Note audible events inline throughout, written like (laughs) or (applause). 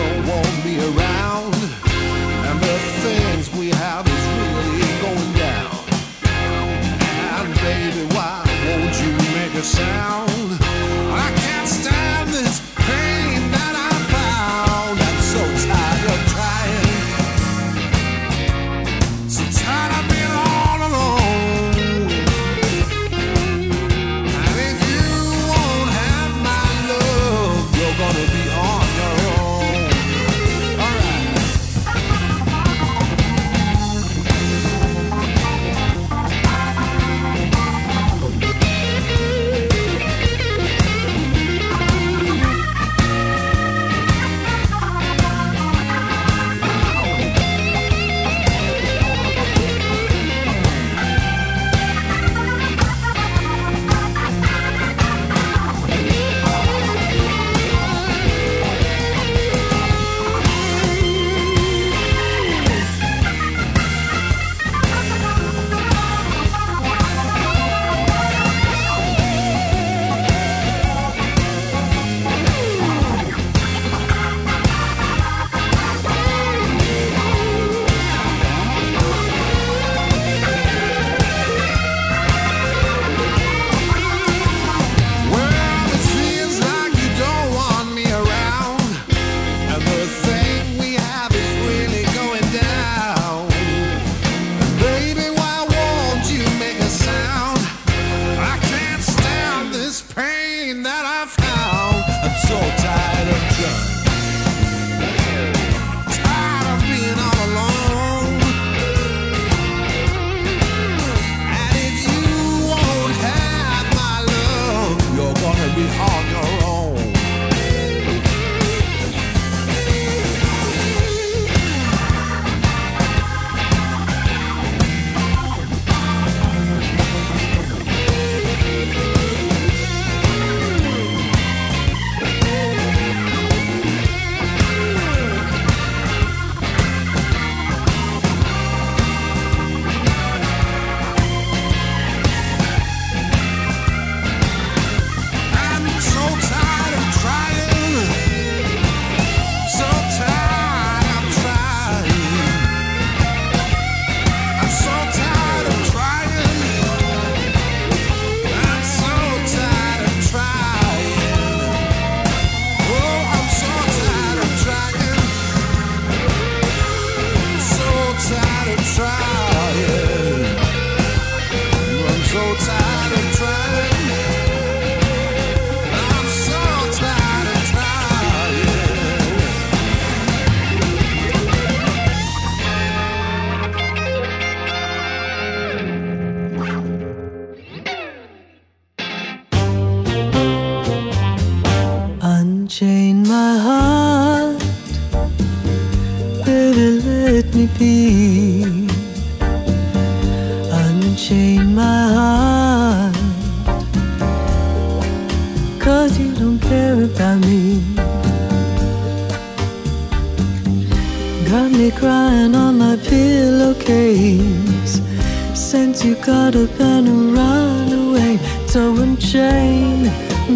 don't want me around.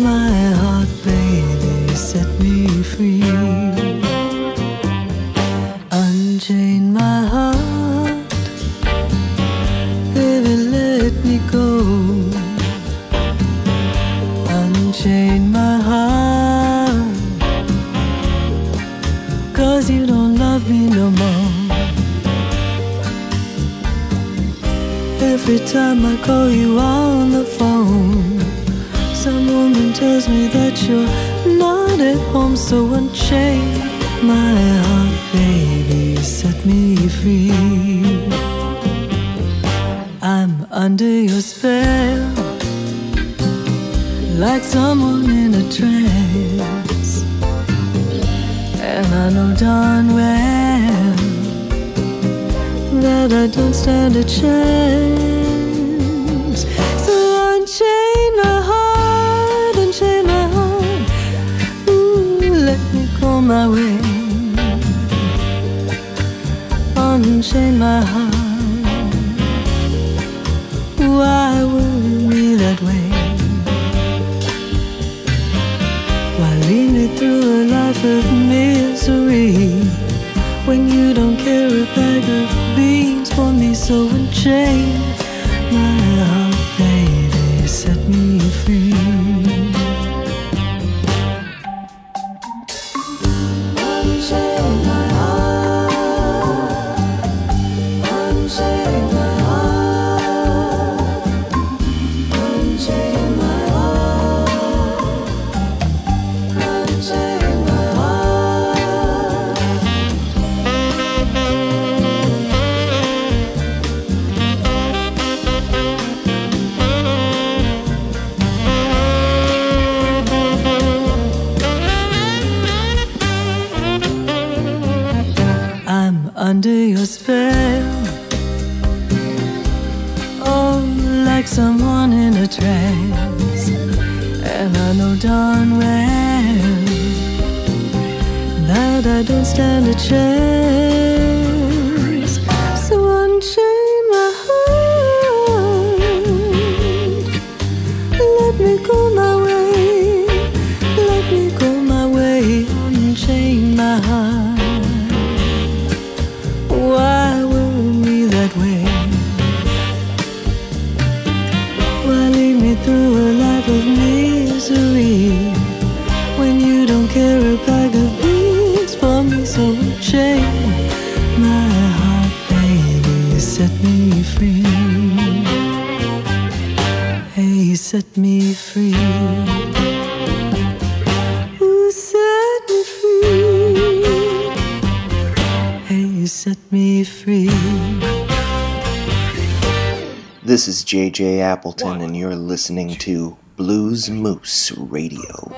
My heart, baby, set me free. JJ Appleton, and you're listening to Blues Moose Radio.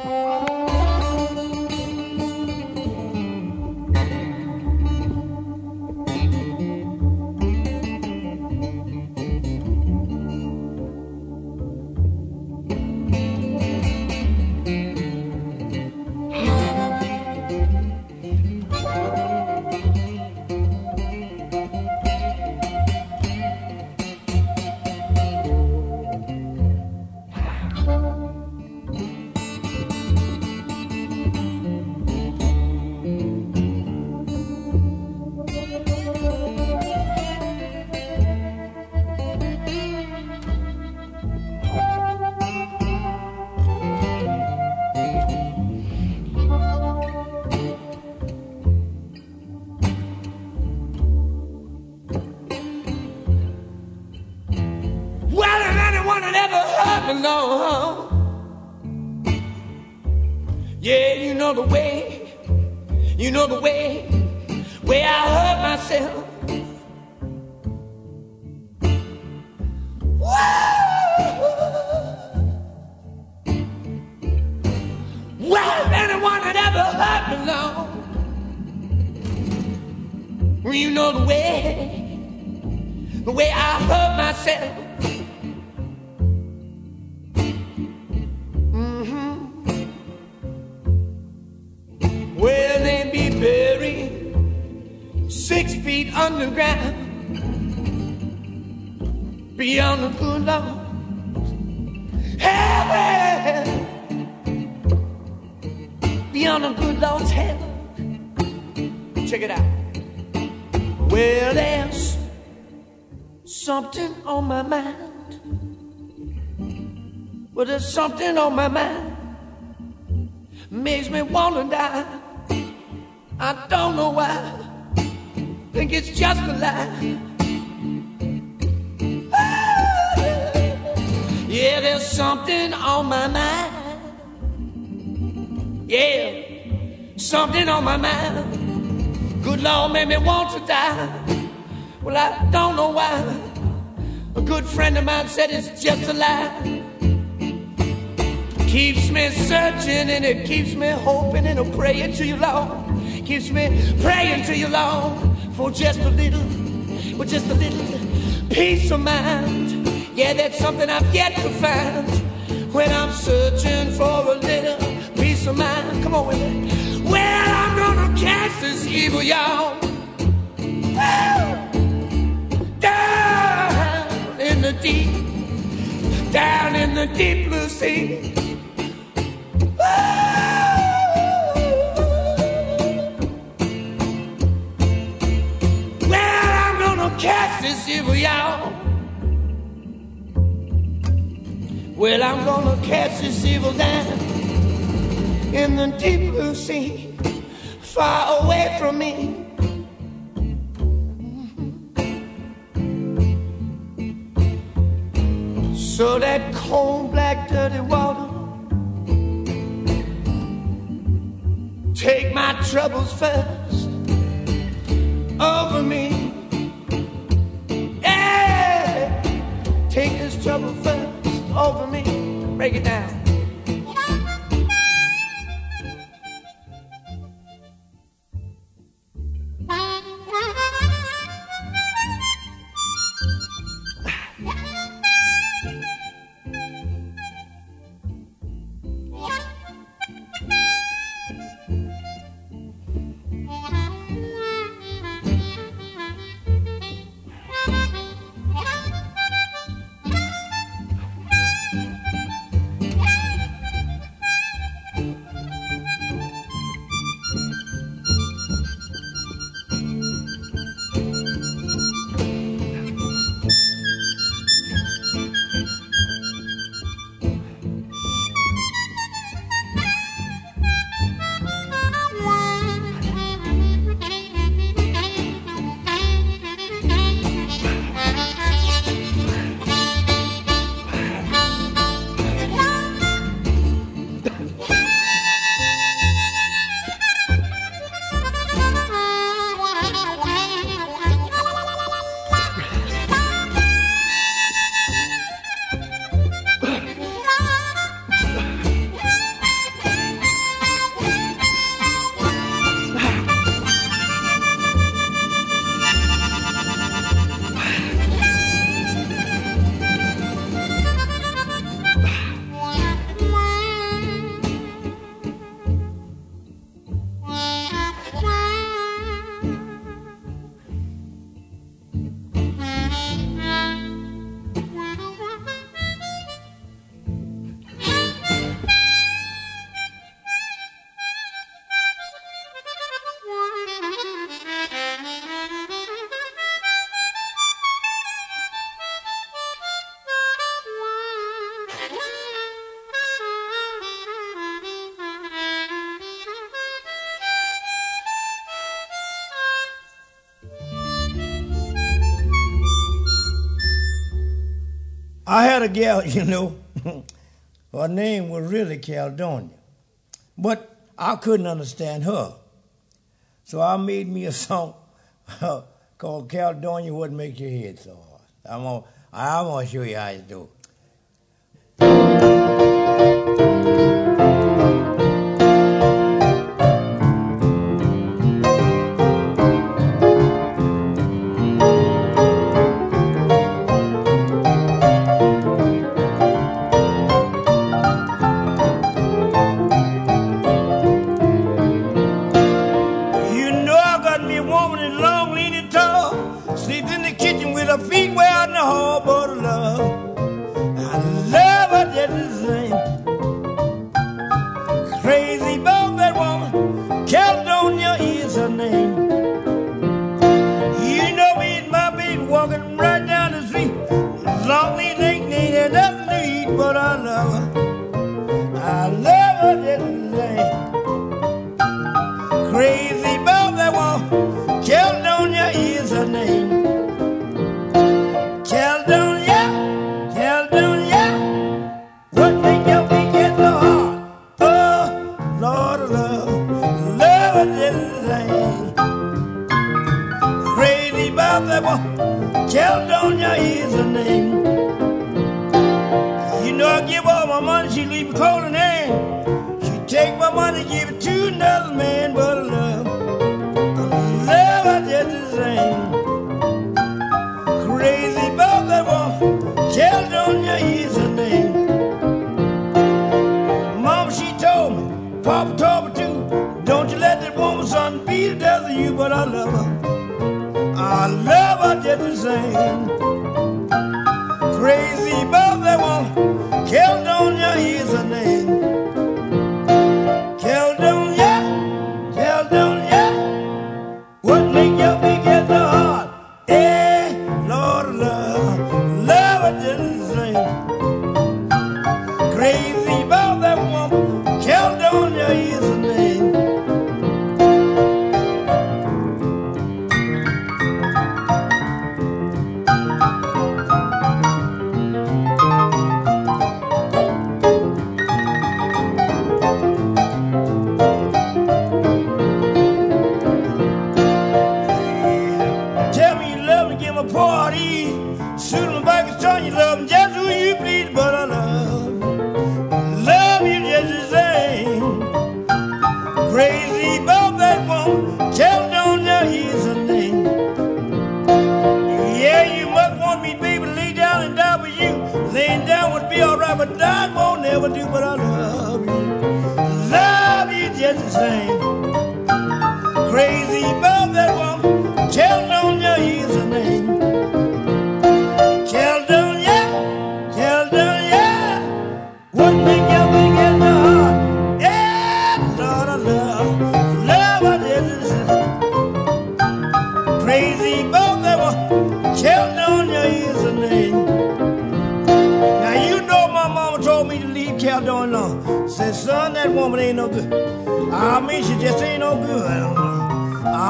Well, there's something on my mind. Makes me wanna die. I don't know why. Think it's just a lie. Yeah, there's something on my mind. Yeah, something on my mind. Good Lord made me want to die. Well, I don't know why. A good friend of mine said it's just a lie. Keeps me searching and it keeps me hoping and a praying to you, Lord. Keeps me praying to you, Lord, for just a little, for just a little peace of mind. Yeah, that's something I've yet to find when I'm searching for a little peace of mind. Come on with me. Well, I'm gonna cast this evil, y'all. Down in the deep, down in the deep blue sea. Evil, y'all. Well, I'm gonna catch this evil down in the deep blue sea, far away from me. Mm-hmm. So that cold, black, dirty water take my troubles first over me. Take this trouble first over me. Break it down. I had a gal, (laughs) you know, (laughs) her name was really Caledonia, but I couldn't understand her. So I made me a (laughs) song called Caledonia What Makes Your Head So Hard. I'm gonna, I'm gonna show you how you do. Papa told me to. Don't you let that woman son beat the death of you, but I love her. I love her just the same.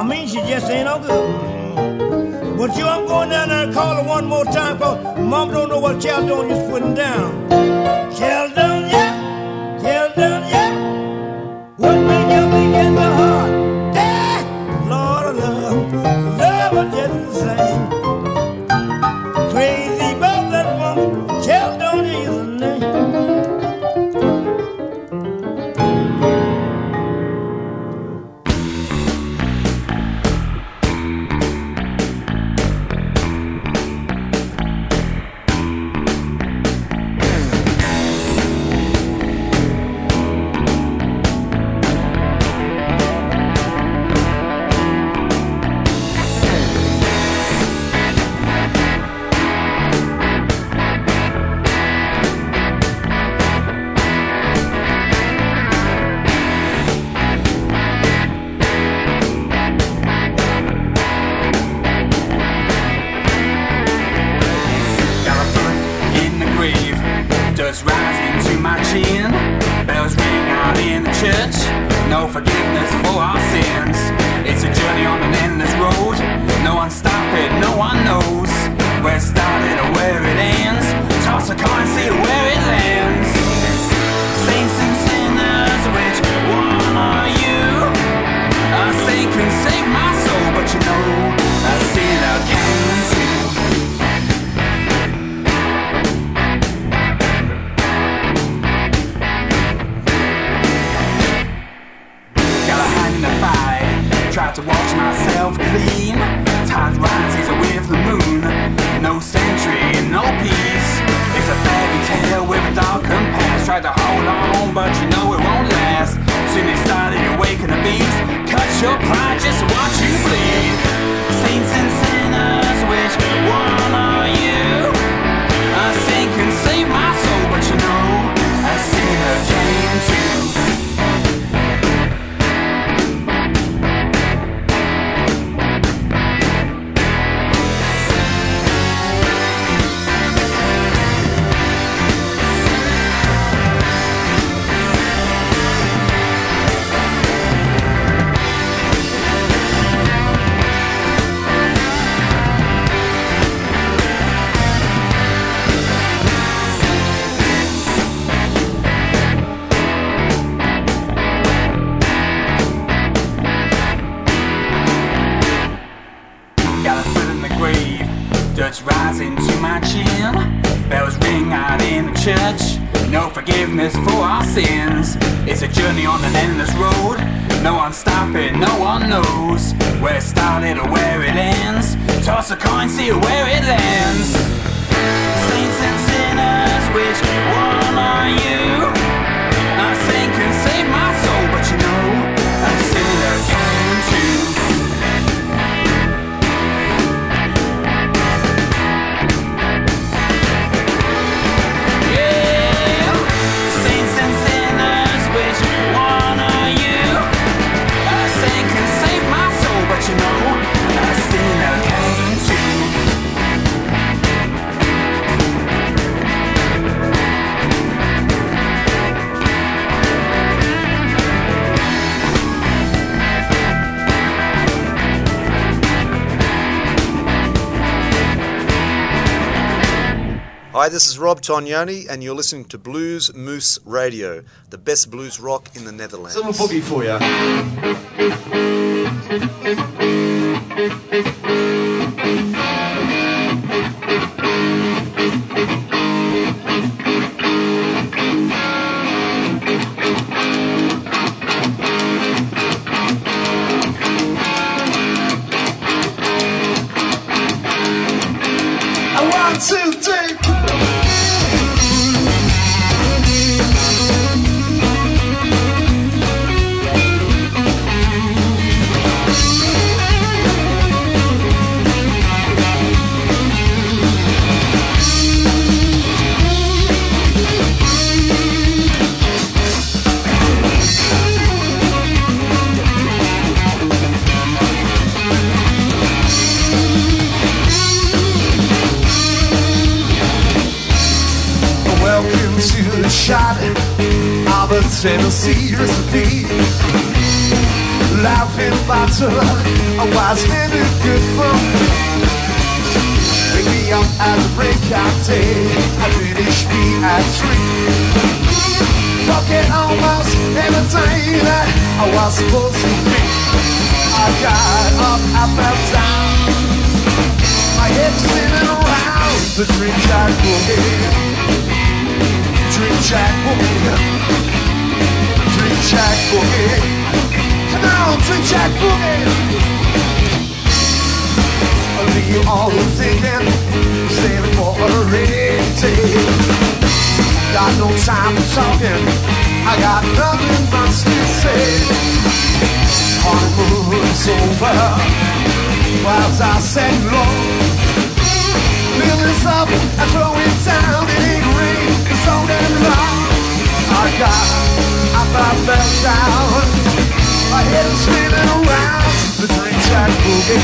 mean, she just ain't no good. But you, I'm going down there and call her one more time, cause mom don't know what Caledonia is putting down. Caledonia, Caledonia, what made you be in my heart? Eh, Lord of love, love just the same. country and no peace. It's a fairy tale with a darkened past. Tried to hold on, but you know it won't last. Soon it started awaken the beast. Cut your pride, just watch you bleed. Saints and sinners, which one? It's a journey on an endless road. No one's stopping, no one knows where it started or where it ends. Toss a coin, see where it lands. Saints and sinners, which one are you? Hi, this is Rob Tognoni, and you're listening to Blues Moose Radio, the best blues rock in the Netherlands. Little boogie for you. One, two, three. Tennessee recipe. Laughing battle, a wise man is good fun. Wake me up at the break of day, I finish me at three. Talking almost everything that I was supposed to be. I got up, I fell down. My head spinning around the drink jack boogie. Drink Jack Boogie. Drink Jack Boogie. Come on, Drink Jack. I'll leave you all thinking, saving for a rainy day. Got no time for talking, I got nothing much to say. Honeymoon's over, whilst I say low. This up and throw it down. It ain't rain, it's so damn long. I got, I thought fell head is spinning around. The jack boogie.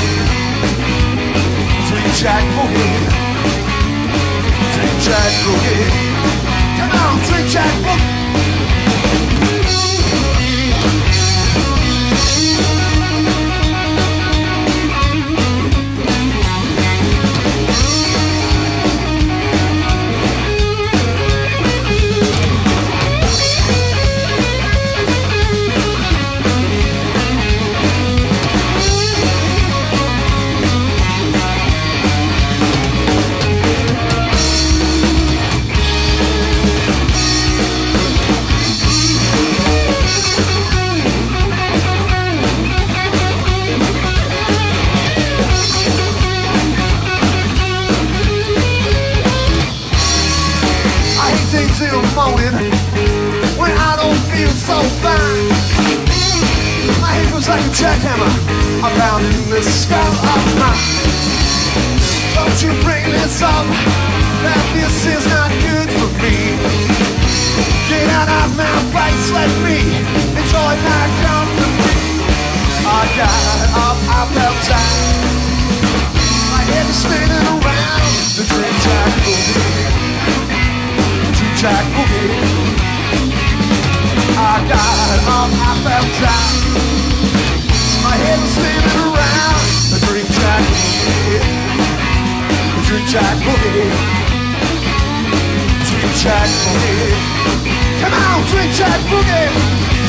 Drink jack boogie. Jack boogie. Come on, drink jack boogie. The morning when I don't feel so fine. My head was like a jackhammer, I pound in the skull of mine. Don't you bring this up, that this is not good for me. Get out of my face, let me enjoy my company. I got up, I felt down. My head is spinning around the dream down. My head around the boogie. The boogie. Boogie. Come on, drink jack boogie.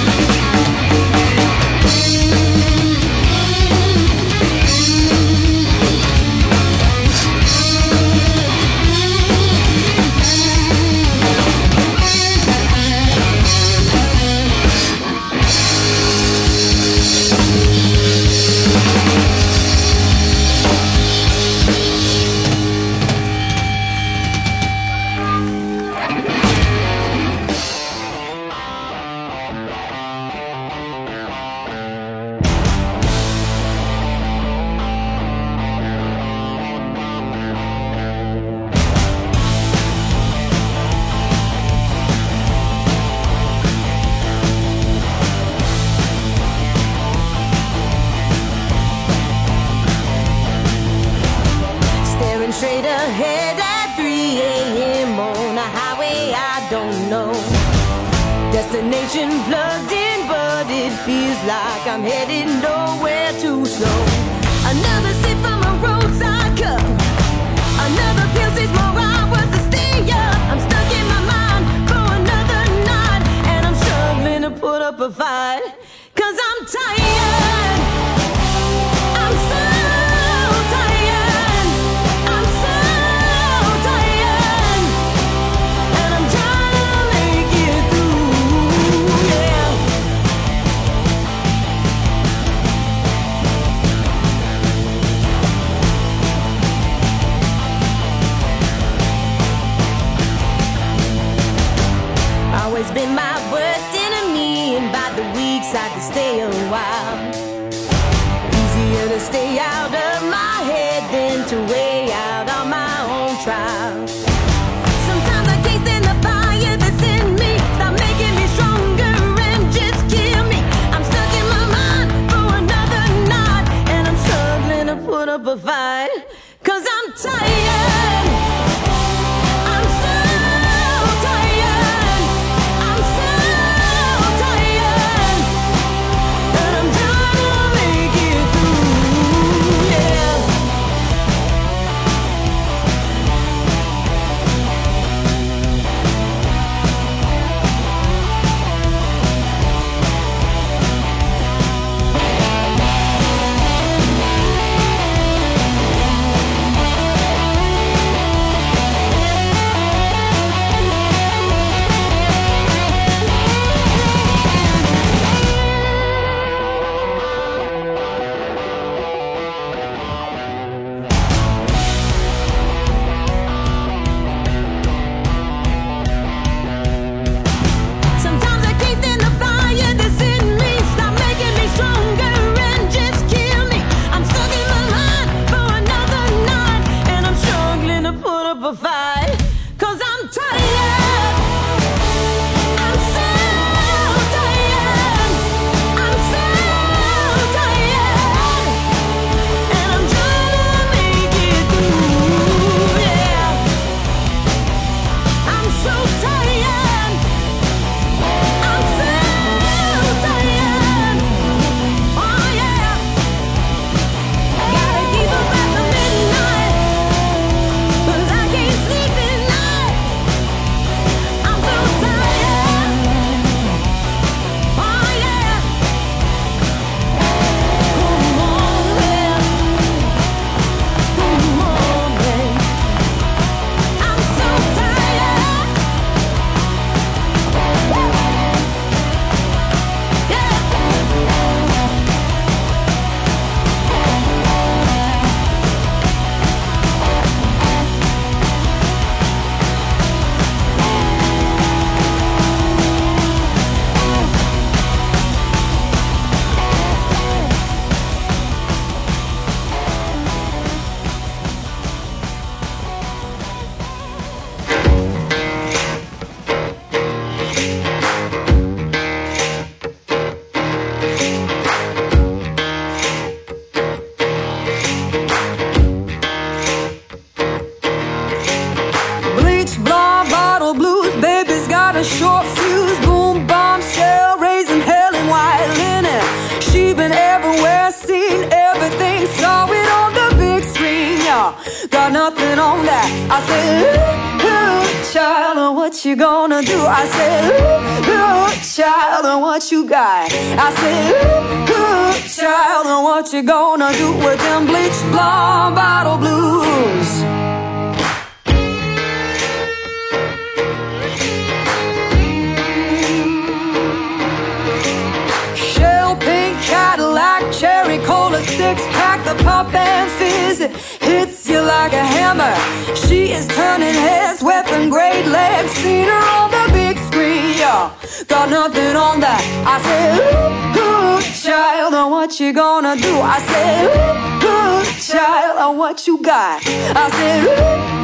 eyes turning heads, weapon grade legs, seen her on the big screen, yeah. Got nothing on that. I said, ooh, ooh, child, and what you gonna do? I said, ooh, ooh, child, and what you got? I said, ooh,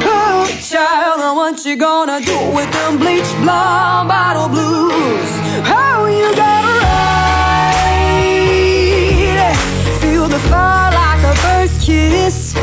ooh, child, and what you gonna do with them bleach blonde bottle blues? How oh, you gotta ride? Feel the fire like a first kiss.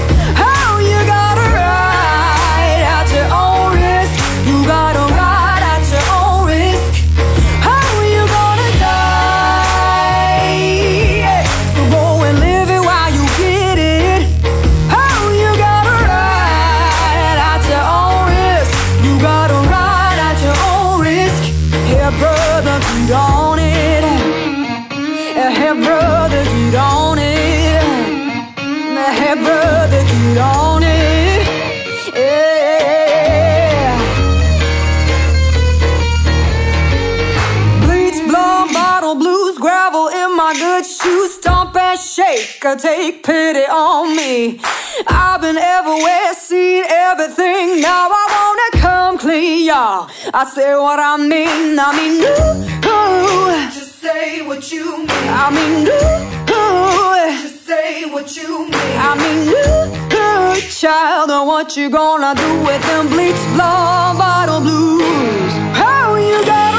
Girl, take pity on me. I've been everywhere, seen everything. Now I wanna come clean, y'all. I say what I mean. I mean, ooh, ooh. Just say what you mean. I mean, ooh, ooh. Just say what you mean. I mean, ooh, ooh. Child, and what you gonna do with them bleach blonde bottle blues? How you gonna?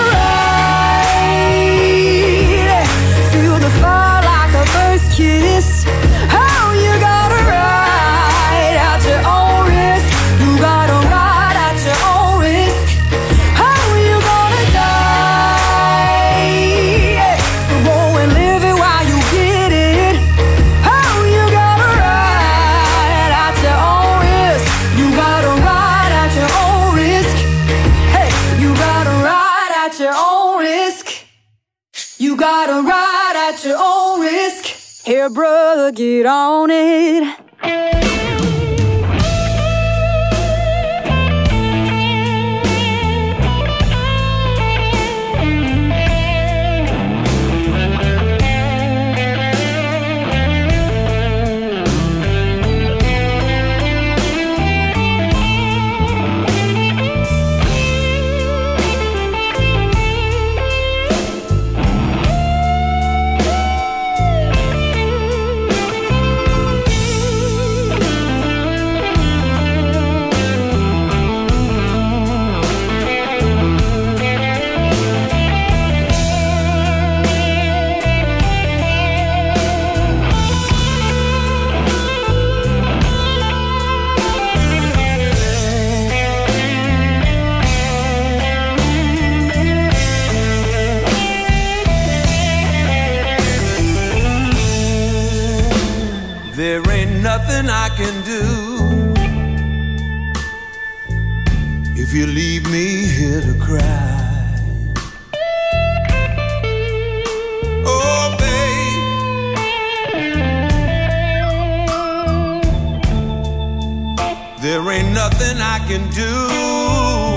Get on it. if you leave me here to cry. Oh, babe, there ain't nothing I can do.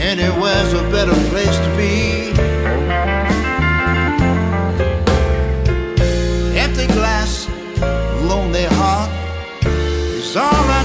Anywhere's a better place to be. Empty glass, lonely heart is all I.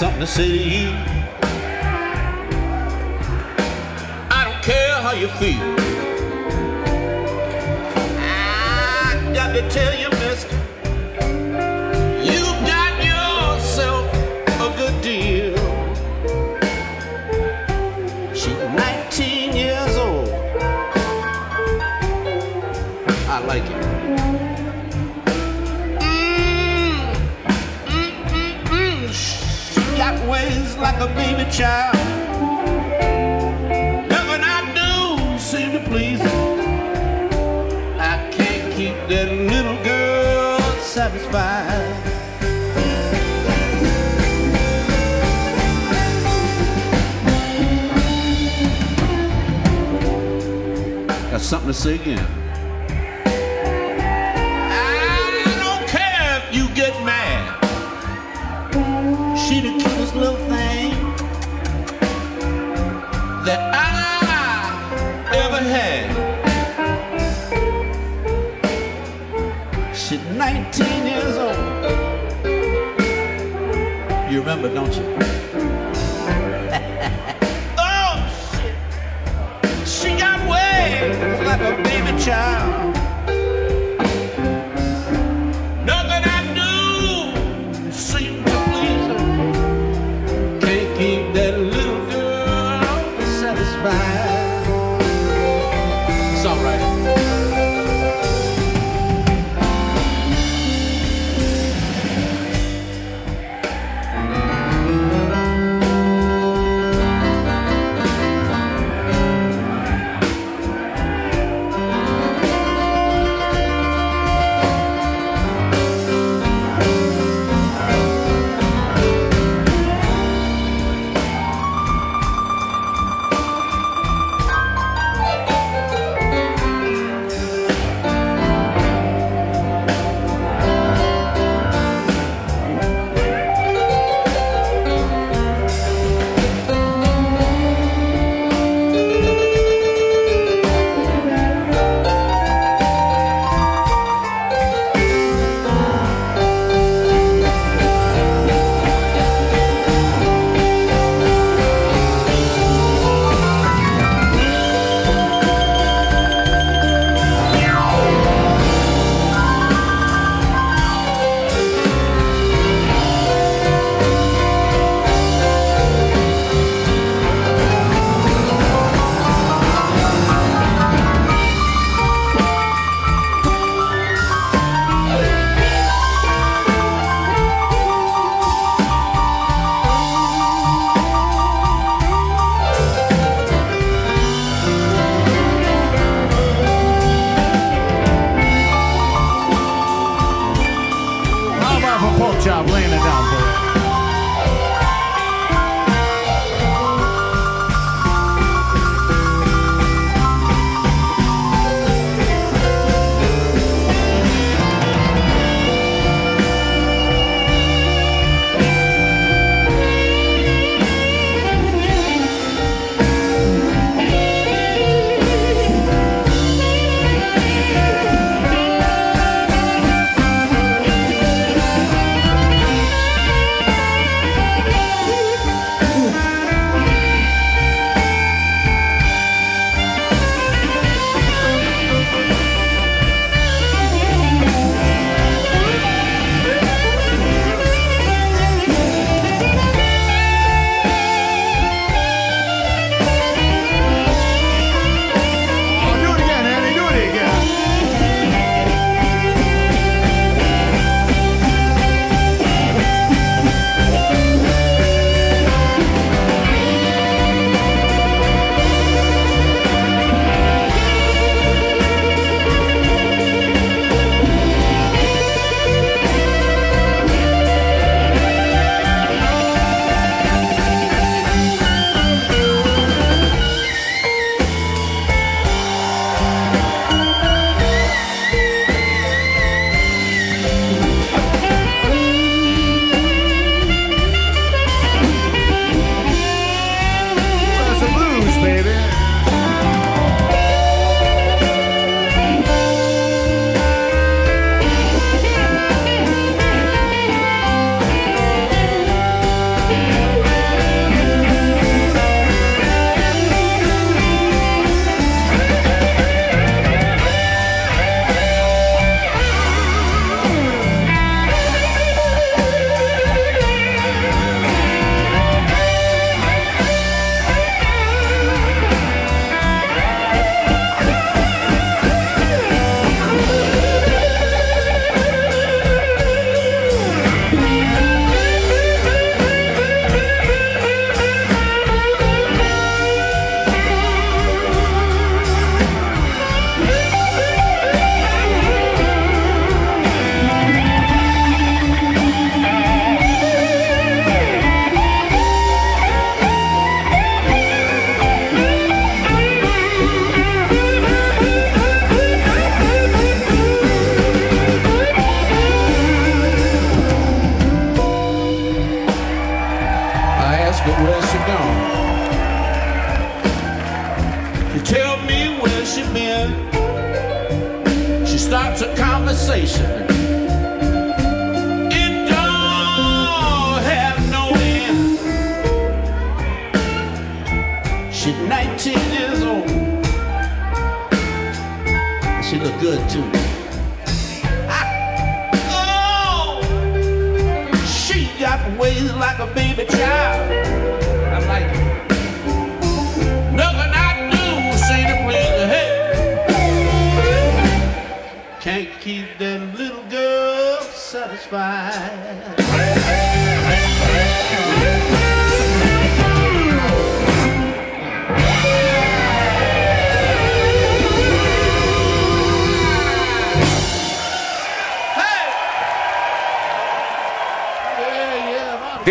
something to say to you. I don't care how you feel. I can't keep little girl satisfied. Got something to say again. But don't you? (laughs) oh, shit. She got waves like a baby child. Nothing I do to please her. Can't keep that little girl.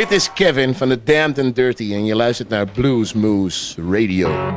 Dit is Kevin van de Damned and Dirty en je luistert naar Blues Moose Radio.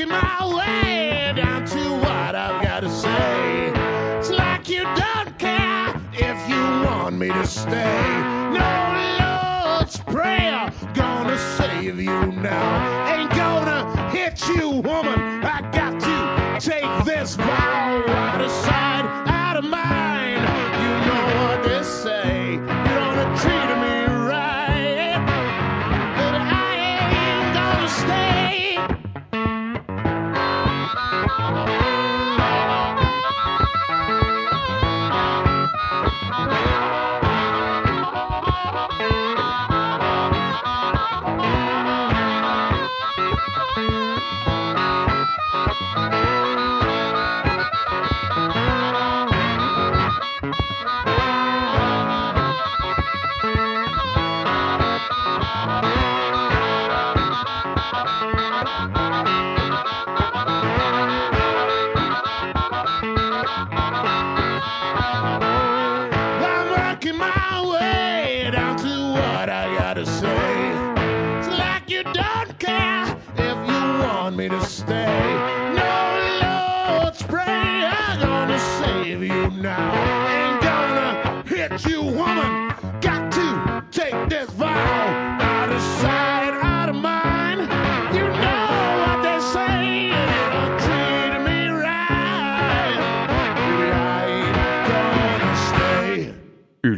making my way down to what I've got to say. It's like you don't care if you want me to stay. No Lord's Prayer gonna save you now. Ain't gonna hit you, woman. I got to take this vow.